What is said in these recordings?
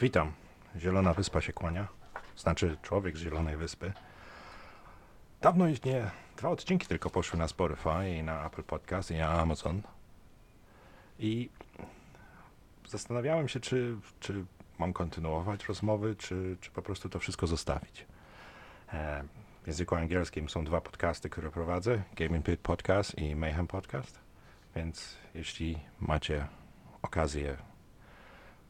Witam. Zielona Wyspa się kłania. Znaczy człowiek z Zielonej Wyspy. Dawno nie... Dwa odcinki tylko poszły na Spotify i na Apple Podcast i na Amazon. I zastanawiałem się, czy, czy mam kontynuować rozmowy, czy, czy po prostu to wszystko zostawić. E, w języku angielskim są dwa podcasty, które prowadzę. Gaming Pit Podcast i Mayhem Podcast. Więc jeśli macie okazję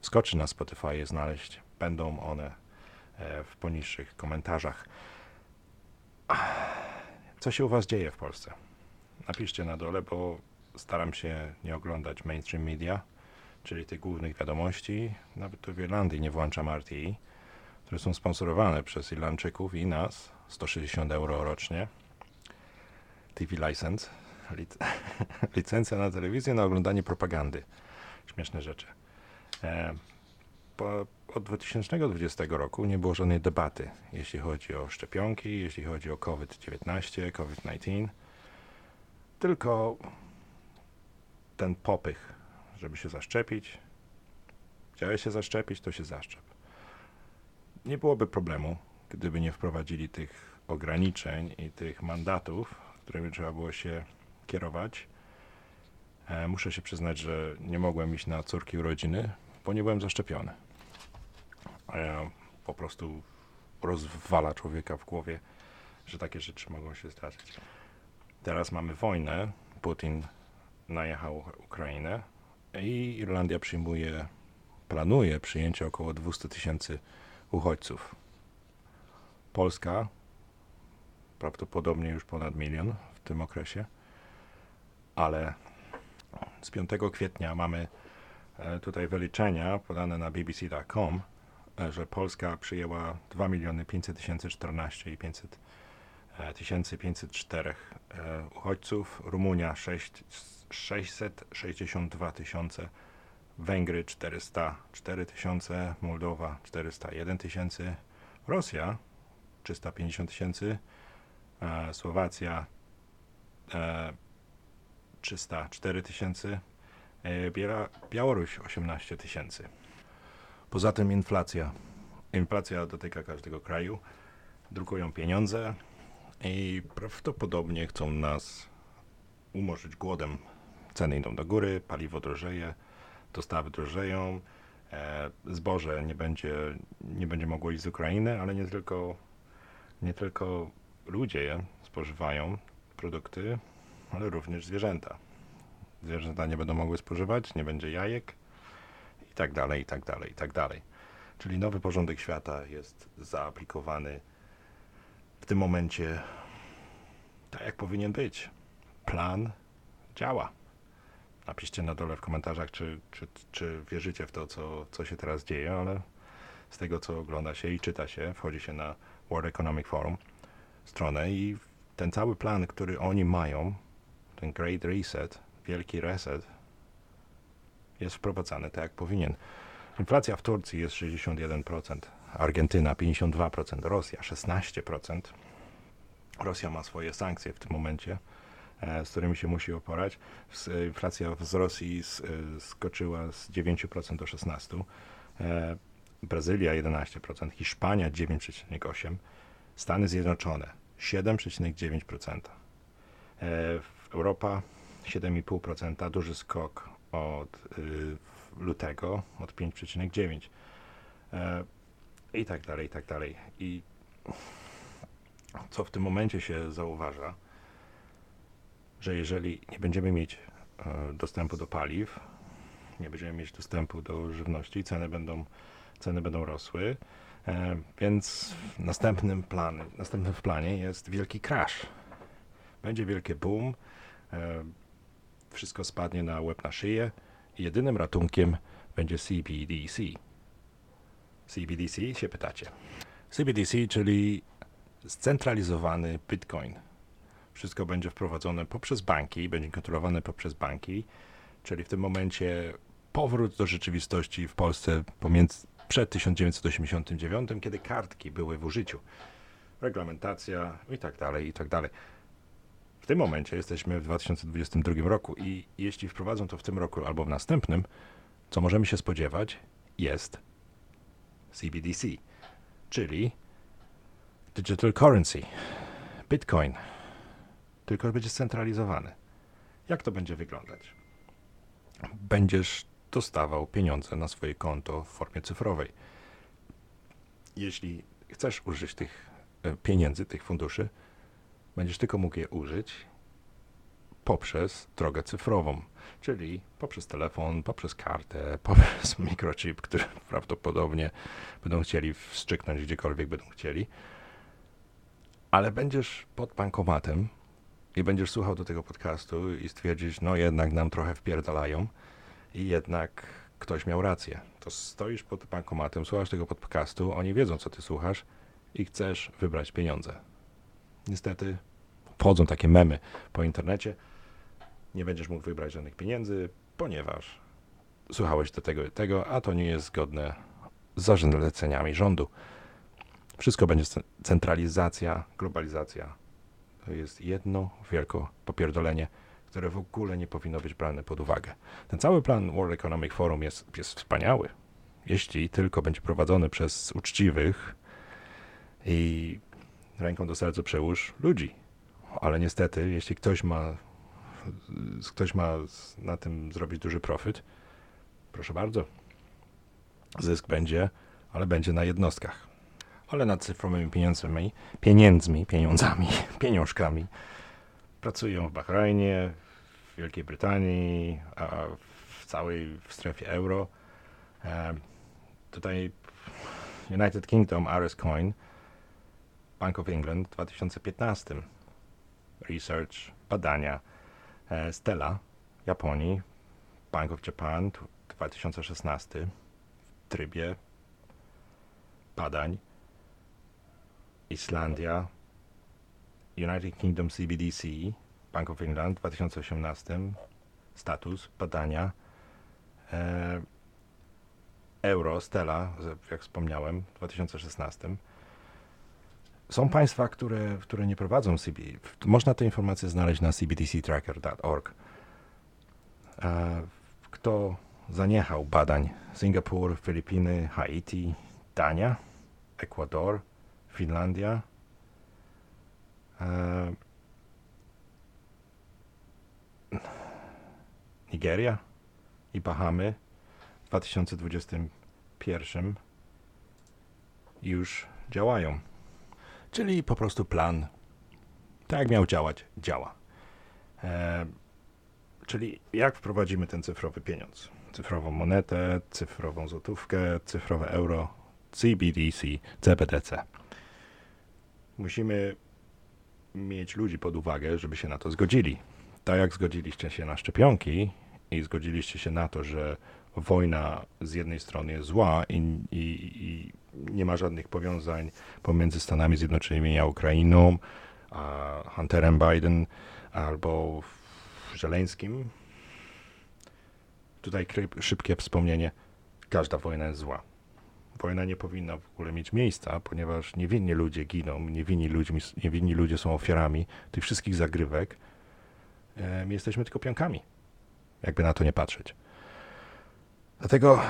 wskoczyć na Spotify znaleźć, będą one e, w poniższych komentarzach. Co się u Was dzieje w Polsce? Napiszcie na dole, bo staram się nie oglądać mainstream media, czyli tych głównych wiadomości. Nawet tu w Irlandii nie włączam RTI, które są sponsorowane przez Irlandczyków i nas. 160 euro rocznie. TV license. Lic licencja na telewizję na oglądanie propagandy. Śmieszne rzeczy. E, po, od 2020 roku nie było żadnej debaty, jeśli chodzi o szczepionki, jeśli chodzi o COVID-19, COVID-19. Tylko ten popych, żeby się zaszczepić. Chciałeś się zaszczepić, to się zaszczep. Nie byłoby problemu, gdyby nie wprowadzili tych ograniczeń i tych mandatów, którymi trzeba było się kierować. E, muszę się przyznać, że nie mogłem iść na córki urodziny, bo nie byłem zaszczepiony. A ja po prostu rozwala człowieka w głowie, że takie rzeczy mogą się zdarzyć. Teraz mamy wojnę. Putin najechał Ukrainę i Irlandia przyjmuje, planuje przyjęcie około 200 tysięcy uchodźców. Polska prawdopodobnie już ponad milion w tym okresie, ale z 5 kwietnia mamy tutaj wyliczenia podane na bbc.com, e, że Polska przyjęła 2 miliony 500 tysięcy 14 i 500 e, tysięcy 504 uchodźców, Rumunia 6, 662 tysiące, Węgry 404 tysiące, Mołdowa 401 tysięcy, Rosja 350 tysięcy, Słowacja 304 tysięcy, e, Białoruś 18 tysięcy. Poza tym inflacja. Inflacja dotyka każdego kraju. Drukują pieniądze i prawdopodobnie chcą nas umorzyć głodem. Ceny idą do góry, paliwo drożeje, dostawy drożeją, e, zboże nie będzie, nie będzie mogło iść z Ukrainy, ale nie tylko, nie tylko ludzie spożywają produkty, ale również zwierzęta. Zwierzęta nie będą mogły spożywać, nie będzie jajek i tak dalej, i tak dalej, i tak dalej. Czyli nowy porządek świata jest zaaplikowany w tym momencie tak, jak powinien być. Plan działa. Napiszcie na dole w komentarzach, czy, czy, czy wierzycie w to, co, co się teraz dzieje, ale z tego, co ogląda się i czyta się, wchodzi się na World Economic Forum stronę i ten cały plan, który oni mają, ten Great Reset, wielki reset, jest wprowadzany tak jak powinien. Inflacja w Turcji jest 61%, Argentyna 52%, Rosja 16%. Rosja ma swoje sankcje w tym momencie, e, z którymi się musi oporać. Inflacja z Rosji e, skoczyła z 9% do 16%, e, Brazylia 11%, Hiszpania 9,8%, Stany Zjednoczone 7,9%. Europa 7,5%, duży skok od y, lutego, od 5,9%. E, I tak dalej, i tak dalej. I co w tym momencie się zauważa, że jeżeli nie będziemy mieć e, dostępu do paliw, nie będziemy mieć dostępu do żywności, ceny będą, ceny będą rosły, e, więc następnym, plan, następnym w planie jest wielki crash. Będzie wielki boom, wszystko spadnie na łeb na szyję i jedynym ratunkiem będzie CBDC. CBDC się pytacie. CBDC, czyli scentralizowany Bitcoin. Wszystko będzie wprowadzone poprzez banki, będzie kontrolowane poprzez banki, czyli w tym momencie powrót do rzeczywistości w Polsce pomiędzy, przed 1989, kiedy kartki były w użyciu. Reglamentacja i tak dalej, i tak dalej tym momencie jesteśmy w 2022 roku i jeśli wprowadzą to w tym roku albo w następnym, co możemy się spodziewać, jest CBDC, czyli Digital Currency, Bitcoin, tylko będzie scentralizowany. Jak to będzie wyglądać? Będziesz dostawał pieniądze na swoje konto w formie cyfrowej. Jeśli chcesz użyć tych e, pieniędzy, tych funduszy, będziesz tylko mógł je użyć poprzez drogę cyfrową, czyli poprzez telefon, poprzez kartę, poprzez mikrochip, który prawdopodobnie będą chcieli wstrzyknąć gdziekolwiek będą chcieli. Ale będziesz pod bankomatem i będziesz słuchał do tego podcastu i stwierdzić, no jednak nam trochę wpierdalają i jednak ktoś miał rację. To stoisz pod bankomatem, słuchasz tego podcastu, oni wiedzą, co ty słuchasz i chcesz wybrać pieniądze. Niestety wchodzą takie memy po internecie. Nie będziesz mógł wybrać żadnych pieniędzy, ponieważ słuchałeś do tego i tego, a to nie jest zgodne z zaleceniami rządu. Wszystko będzie centralizacja, globalizacja. To jest jedno wielkie popierdolenie które w ogóle nie powinno być brane pod uwagę. Ten cały plan World Economic Forum jest, jest wspaniały, jeśli tylko będzie prowadzony przez uczciwych i ręką do serca przełóż ludzi. Ale niestety, jeśli ktoś ma, ktoś ma na tym zrobić duży profit, proszę bardzo. Zysk będzie, ale będzie na jednostkach. Ale nad cyfrowymi pieniędzmi, pieniędzmi, pieniądzami, pieniążkami pracują w Bahrajnie, w Wielkiej Brytanii, a w całej w strefie euro. E, tutaj United Kingdom, RS Coin, Bank of England w 2015. Research, badania. E, Stella, Japonii, Bank of Japan 2016 w trybie badań. Islandia, United Kingdom CBDC, Bank of England w 2018, status, badania, e, euro, Stella, jak wspomniałem, w 2016. Są państwa, które, które nie prowadzą CB. Można te informacje znaleźć na cbdctracker.org. E, kto zaniechał badań? Singapur, Filipiny, Haiti, Dania, Ekwador, Finlandia, E, Nigeria i Bahamy w 2021 już działają. Czyli po prostu plan, tak jak miał działać, działa. E, czyli jak wprowadzimy ten cyfrowy pieniądz? Cyfrową monetę, cyfrową złotówkę, cyfrowe euro, CBDC, CBDC. Musimy mieć ludzi pod uwagę, żeby się na to zgodzili. Tak jak zgodziliście się na szczepionki i zgodziliście się na to, że wojna z jednej strony jest zła i, i, i nie ma żadnych powiązań pomiędzy Stanami Zjednoczonymi a Ukrainą, a Hunterem Biden albo Żeleńskim. Tutaj szybkie wspomnienie. Każda wojna jest zła wojna nie powinna w ogóle mieć miejsca, ponieważ niewinni ludzie giną, niewinni, ludźmi, niewinni ludzie są ofiarami tych wszystkich zagrywek. My jesteśmy tylko piankami, jakby na to nie patrzeć. Dlatego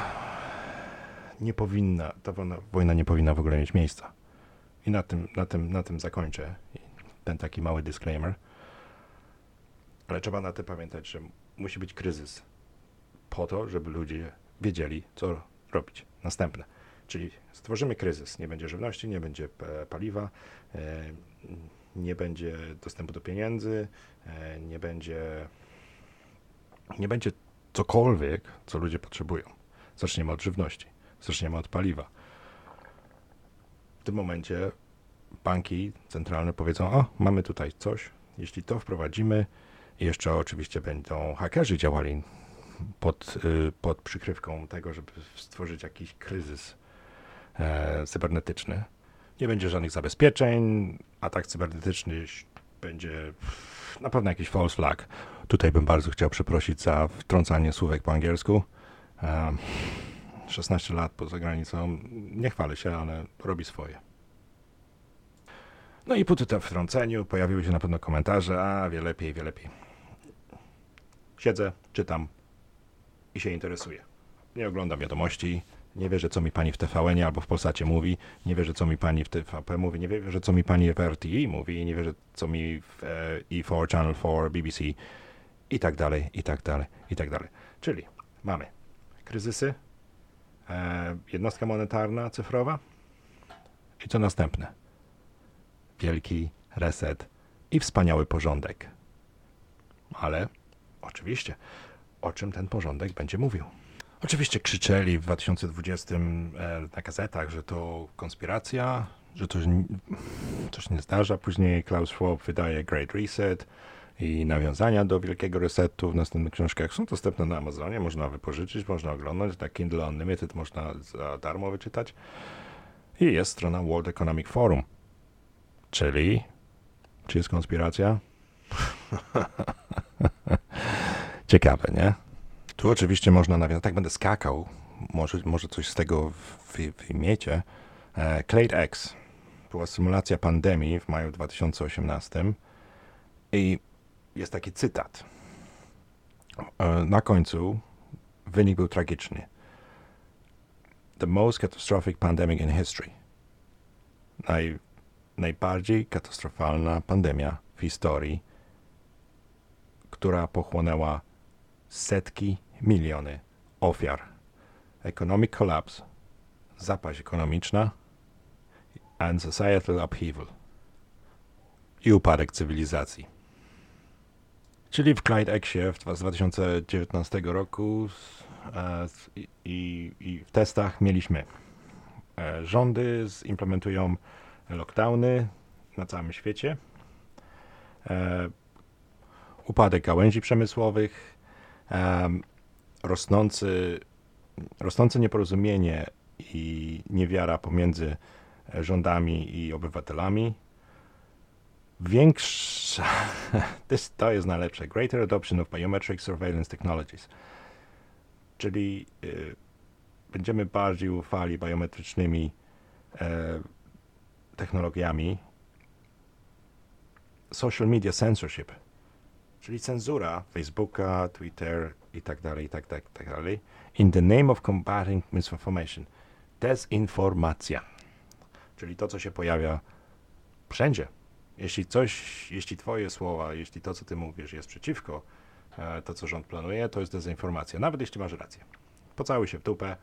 nie powinna, ta wojna, nie powinna w ogóle mieć miejsca. I na tym, na tym, na tym zakończę ten taki mały disclaimer. Ale trzeba na tym pamiętać, że musi być kryzys po to, żeby ludzie wiedzieli, co robić. Następne. Czyli stworzymy kryzys. Nie będzie żywności, nie będzie e, paliwa, e, nie będzie dostępu do pieniędzy, e, nie będzie, nie będzie cokolwiek, co ludzie potrzebują. Zaczniemy od żywności, zaczniemy od paliwa. W tym momencie banki centralne powiedzą: O, mamy tutaj coś, jeśli to wprowadzimy, jeszcze oczywiście będą hakerzy działali pod, y, pod przykrywką tego, żeby stworzyć jakiś kryzys e, cybernetyczny. Nie będzie żadnych zabezpieczeń, atak cybernetyczny będzie na pewno jakiś false flag. Tutaj bym bardzo chciał przeprosić za wtrącanie słówek po angielsku. E, 16 lat poza granicą, nie chwalę się, ale robi swoje. No i po tym wtrąceniu pojawiły się na pewno komentarze, a wie lepiej, wie lepiej. Siedzę, czytam i się interesuję. Nie oglądam wiadomości, nie wierzę, co mi pani w tvn albo w Polsacie mówi, nie wierzę, co mi pani w TVP mówi, nie wierzę, co mi pani w RTI mówi, nie wierzę, co mi w e, E4, Channel 4, BBC i tak dalej, i tak dalej, i tak dalej. Czyli mamy kryzysy, e, jednostka monetarna, cyfrowa i co następne? Wielki reset i wspaniały porządek. Ale oczywiście, o czym ten porządek będzie mówił? Oczywiście krzyczeli w 2020 e, na gazetach, że to konspiracja, że to coś nie zdarza. Później Klaus Schwab wydaje Great Reset i nawiązania do Wielkiego Resetu w następnych książkach są dostępne na Amazonie. Można wypożyczyć, można oglądać. Na Kindle Unlimited można za darmo wyczytać. I jest strona World Economic Forum. Czyli, czy jest konspiracja? Ciekawe, nie? Tu oczywiście można nawiązać, tak będę skakał, może, może coś z tego wymiecie. E, Clade X była symulacja pandemii w maju 2018 i jest taki cytat. E, na końcu wynik był tragiczny. The most catastrophic pandemic in history. Naj, najbardziej katastrofalna pandemia w historii, która pochłonęła setki, miliony ofiar. Economic collapse, zapaść ekonomiczna and societal upheaval i upadek cywilizacji. Czyli w Clyde Exie z 2019 roku e, i, i, w testach mieliśmy e, rządy implementują lockdowny na całym świecie, e, upadek gałęzi przemysłowych, rosnący, rosnące nieporozumienie i niewiara pomiędzy rządami i obywatelami. Większa, to jest najlepsze, greater adoption of biometric surveillance technologies, czyli y, będziemy bardziej ufali biometrycznymi e, technologiami. Social media censorship czyli cenzura Facebooka, Twitter i tak dalej, i tak, tak, tak dalej. In the name of combating misinformation. Dezinformacja. Czyli to, co się pojawia wszędzie. Jeśli coś, jeśli twoje słowa, jeśli to, co ty mówisz jest przeciwko e, to, co rząd planuje, to jest dezinformacja. Nawet jeśli masz rację. Pocałuj się w dupę,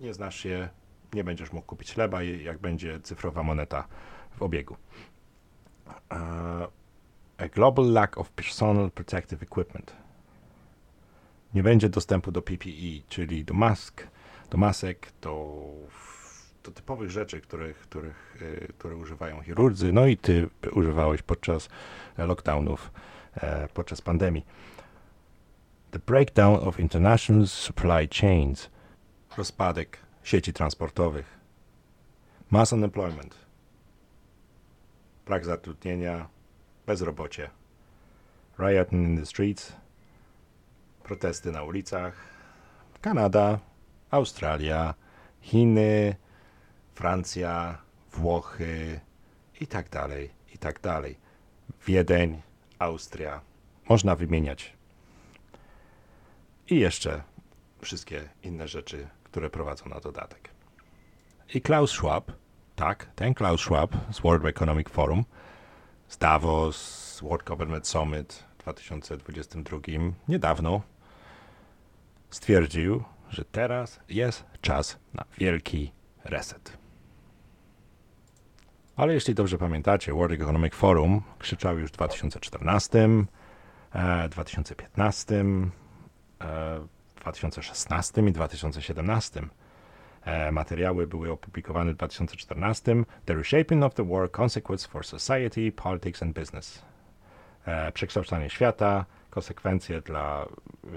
nie znasz się, nie będziesz mógł kupić chleba, jak będzie cyfrowa moneta w obiegu. E, a global lack of personal protective equipment. Nie będzie dostępu do PPE, czyli do mask, do masek, do, do typowych rzeczy, których, których, y, które używają chirurdzy, no i ty używałeś podczas lockdownów, e, podczas pandemii. The breakdown of international supply chains. Rozpadek sieci transportowych. Mass unemployment. Brak zatrudnienia, bezrobocie, rioting in the streets, protesty na ulicach, Kanada, Australia, Chiny, Francja, Włochy i tak dalej, i tak dalej. Wiedeń, Austria. Można wymieniać. I jeszcze wszystkie inne rzeczy, które prowadzą na dodatek. I Klaus Schwab, tak, ten Klaus Schwab z World Economic Forum, z Davos, World Government Summit w 2022 niedawno stwierdził, że teraz jest czas na wielki reset. Ale jeśli dobrze pamiętacie, World Economic Forum krzyczał już w 2014, 2015, 2016 i 2017 E, materiały były opublikowane w 2014. The Reshaping of the War, Consequence for Society, Politics and Business. E, przekształcanie świata, konsekwencje dla y,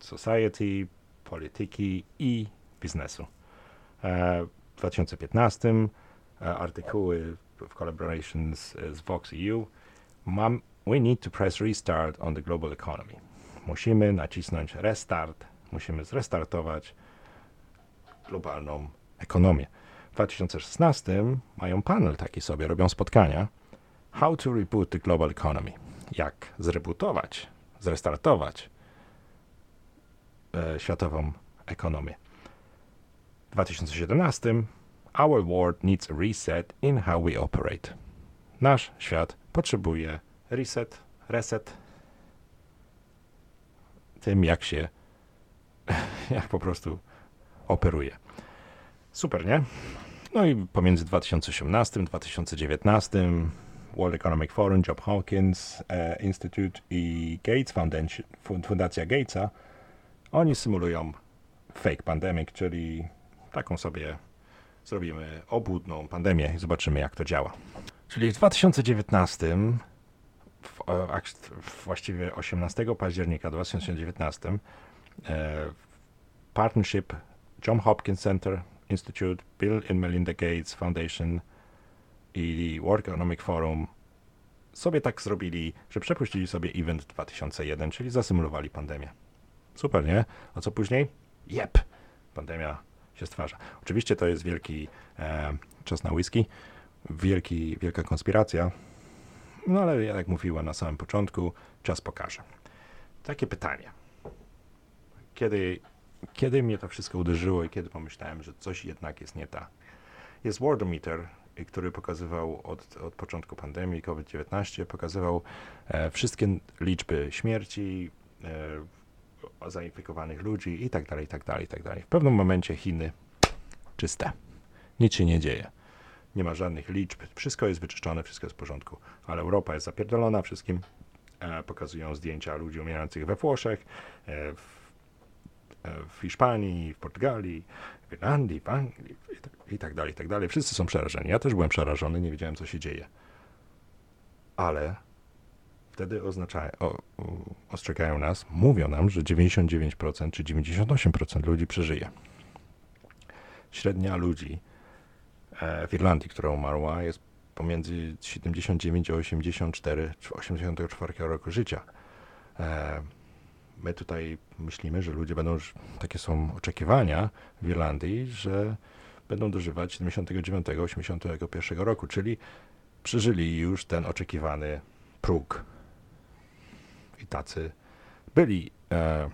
society, polityki i biznesu. E, w 2015 artykuły w collaboration z, z Vox EU. Mam, we need to press restart on the global economy. Musimy nacisnąć restart, musimy zrestartować globalną ekonomię. W 2016 mają panel taki sobie, robią spotkania. How to reboot the global economy. Jak zrebootować, zrestartować e, światową ekonomię. 2017 Our world needs a reset in how we operate. Nasz świat potrzebuje reset, reset tym, jak się, jak po prostu operuje. Super, nie? No i pomiędzy 2018 a 2019 World Economic Forum, Job Hawkins e, Institute i Gates Foundation, Fundacja Gatesa, oni symulują fake pandemic, czyli taką sobie zrobimy obłudną pandemię i zobaczymy, jak to działa. Czyli w 2019, w, w, właściwie 18 października 2019, e, partnership John Hopkins Center Institute, Bill and Melinda Gates Foundation i World Economic Forum sobie tak zrobili, że przepuścili sobie event 2001, czyli zasymulowali pandemię. Super, nie? A co później? Jep, pandemia się stwarza. Oczywiście to jest wielki e, czas na whisky, wielki, wielka konspiracja, no ale jak mówiła na samym początku, czas pokaże. Takie pytanie. Kiedy, kiedy mnie to wszystko uderzyło i kiedy pomyślałem, że coś jednak jest nie tak? Jest Worldometer, który pokazywał od, od początku pandemii COVID-19, pokazywał e, wszystkie liczby śmierci, e, zainfekowanych ludzi i tak dalej, i tak dalej, i tak dalej. W pewnym momencie Chiny czyste. Nic się nie dzieje. Nie ma żadnych liczb, wszystko jest wyczyszczone, wszystko jest w porządku. Ale Europa jest zapierdolona wszystkim. E, pokazują zdjęcia ludzi umierających we Włoszech, e, w, e, w Hiszpanii, w Portugalii, w Irlandii, w Anglii i tak dalej, i tak dalej. Wszyscy są przerażeni. Ja też byłem przerażony, nie wiedziałem, co się dzieje. Ale wtedy oznaczają, o, ostrzegają nas, mówią nam, że 99% czy 98% ludzi przeżyje. Średnia ludzi e, w Irlandii, która umarła, jest pomiędzy 79 a 84 czy 84 roku życia. E, my tutaj myślimy, że ludzie będą, takie są oczekiwania w Irlandii, że będą dożywać 79-81 roku, czyli przeżyli już ten oczekiwany próg. Tacy byli. E,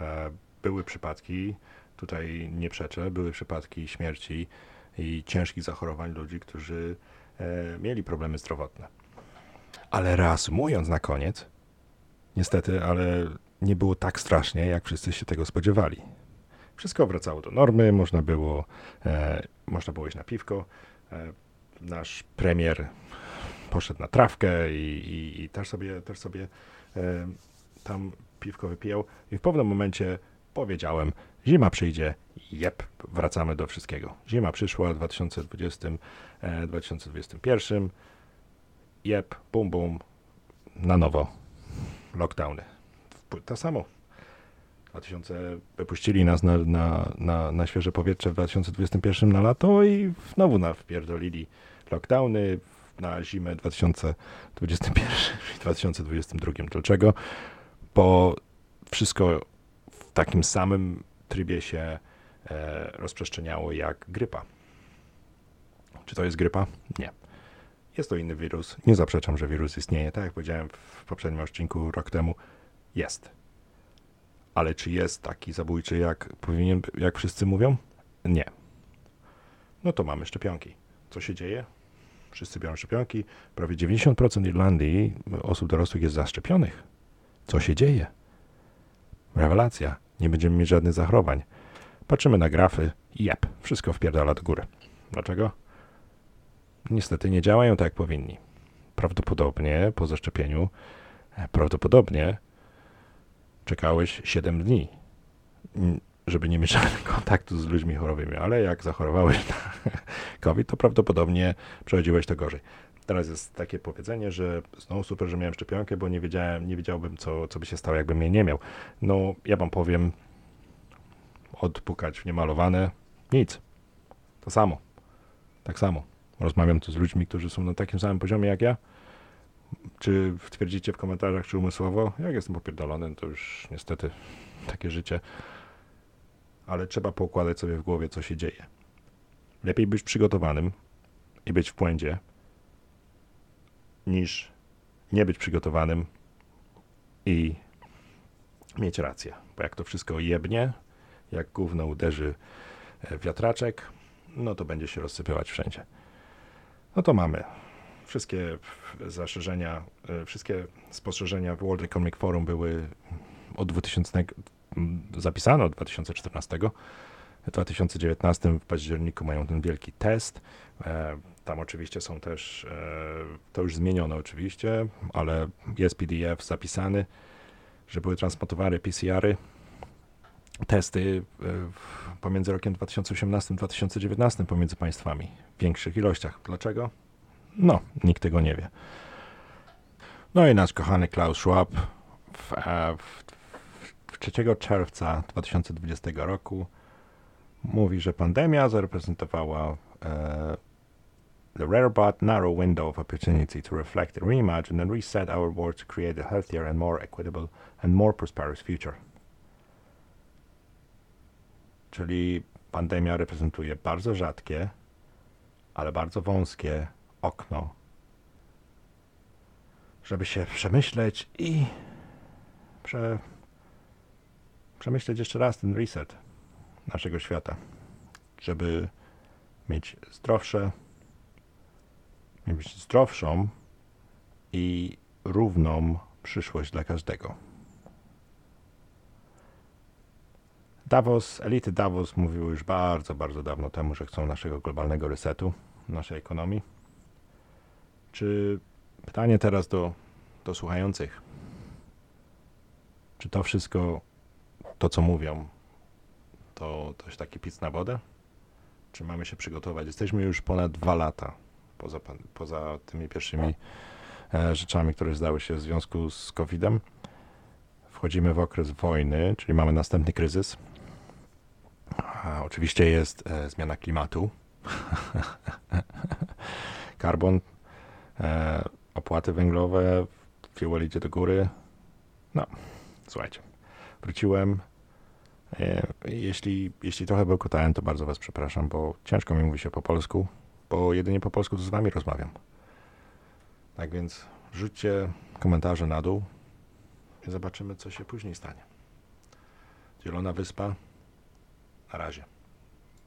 e, były przypadki, tutaj nie przeczę, były przypadki śmierci i ciężkich zachorowań ludzi, którzy e, mieli problemy zdrowotne. Ale reasumując na koniec, niestety, ale nie było tak strasznie, jak wszyscy się tego spodziewali. Wszystko wracało do normy, można było, e, można było iść na piwko. E, nasz premier poszedł na trawkę i, i, i też sobie, też sobie tam piwko wypijał. I w pewnym momencie powiedziałem, zima przyjdzie, jep, wracamy do wszystkiego. Zima przyszła w 2020, e, 2021, jep, bum, bum, na nowo, lockdowny. To samo 2000 wypuścili nas na, na, na, na świeże powietrze w 2021 na lato i znowu wpierdolili lockdowny na zimę 2021 i 2022. Dlaczego? Bo wszystko w takim samym trybie się e, rozprzestrzeniało jak grypa. Czy to jest grypa? Nie. Jest to inny wirus. Nie zaprzeczam, że wirus istnieje. Tak jak powiedziałem w poprzednim odcinku rok temu, jest ale czy jest taki zabójczy, jak powinien, jak wszyscy mówią? Nie. No to mamy szczepionki. Co się dzieje? Wszyscy biorą szczepionki. Prawie 90% Irlandii osób dorosłych jest zaszczepionych. Co się dzieje? Rewelacja. Nie będziemy mieć żadnych zachorowań. Patrzymy na grafy. Jep, wszystko wpierdala do góry. Dlaczego? Niestety nie działają tak, jak powinni. Prawdopodobnie po zaszczepieniu, e, prawdopodobnie czekałeś 7 dni, żeby nie mieć kontaktu z ludźmi chorobymi, ale jak zachorowałeś na COVID, to prawdopodobnie przechodziłeś to gorzej. Teraz jest takie powiedzenie, że znowu super, że miałem szczepionkę, bo nie wiedziałem, nie wiedziałbym, co, co by się stało, jakbym mnie nie miał. No, ja wam powiem, odpukać w niemalowane, nic. To samo. Tak samo. Rozmawiam tu z ludźmi, którzy są na takim samym poziomie jak ja czy twierdzicie w komentarzach, czy umysłowo? Jak jestem popierdolony, to już niestety takie życie. Ale trzeba poukładać sobie w głowie, co się dzieje. Lepiej być przygotowanym i być w błędzie, niż nie być przygotowanym i mieć rację. Bo jak to wszystko jebnie, jak gówno uderzy e, wiatraczek, no to będzie się rozsypywać wszędzie. No to mamy wszystkie zastrzeżenia, e, wszystkie spostrzeżenia w World Economic Forum były od 2000, m, zapisane od 2014. W 2019 w październiku mają ten wielki test. E, Tam oczywiście są też, e, to już zmienione oczywiście, ale jest PDF zapisany, że były transportowane PCR-y, testy e, pomiędzy rokiem 2018 a 2019 pomiędzy państwami w większych ilościach. Dlaczego? No, nikt tego nie wie. No i nasz kochany Klaus Schwab w, w 3 czerwca 2020 roku mówi, że pandemia zareprezentowała e, the rare but narrow window of opportunity to reflect, reimagine and reset our world to create a healthier and more equitable and more prosperous future. Czyli pandemia reprezentuje bardzo rzadkie, ale bardzo wąskie okno, żeby się przemyśleć i prze, przemyśleć jeszcze raz ten reset naszego świata, żeby mieć zdrowsze, mieć zdrowszą i równą przyszłość dla każdego. Davos, elity Davos mówiły już bardzo, bardzo dawno temu, że chcą naszego globalnego resetu naszej ekonomii. Czy pytanie teraz do, do słuchających? Czy to wszystko, to co mówią, to coś taki pic na wodę? Czy mamy się przygotować? Jesteśmy już ponad dwa lata poza, poza tymi pierwszymi e, rzeczami, które zdały się w związku z COVID-em. Wchodzimy w okres wojny, czyli mamy następny kryzys. A, oczywiście jest e, zmiana klimatu. Karbon, e, opłaty węglowe, fuel idzie do góry. No, słuchajcie, wróciłem. E, jeśli, jeśli trochę bełkotałem, to bardzo Was przepraszam, bo ciężko mi mówi się po polsku, bo jedynie po polsku to z Wami rozmawiam. Tak więc rzućcie komentarze na dół i zobaczymy, co się później stanie. Zielona Wyspa. Na razie.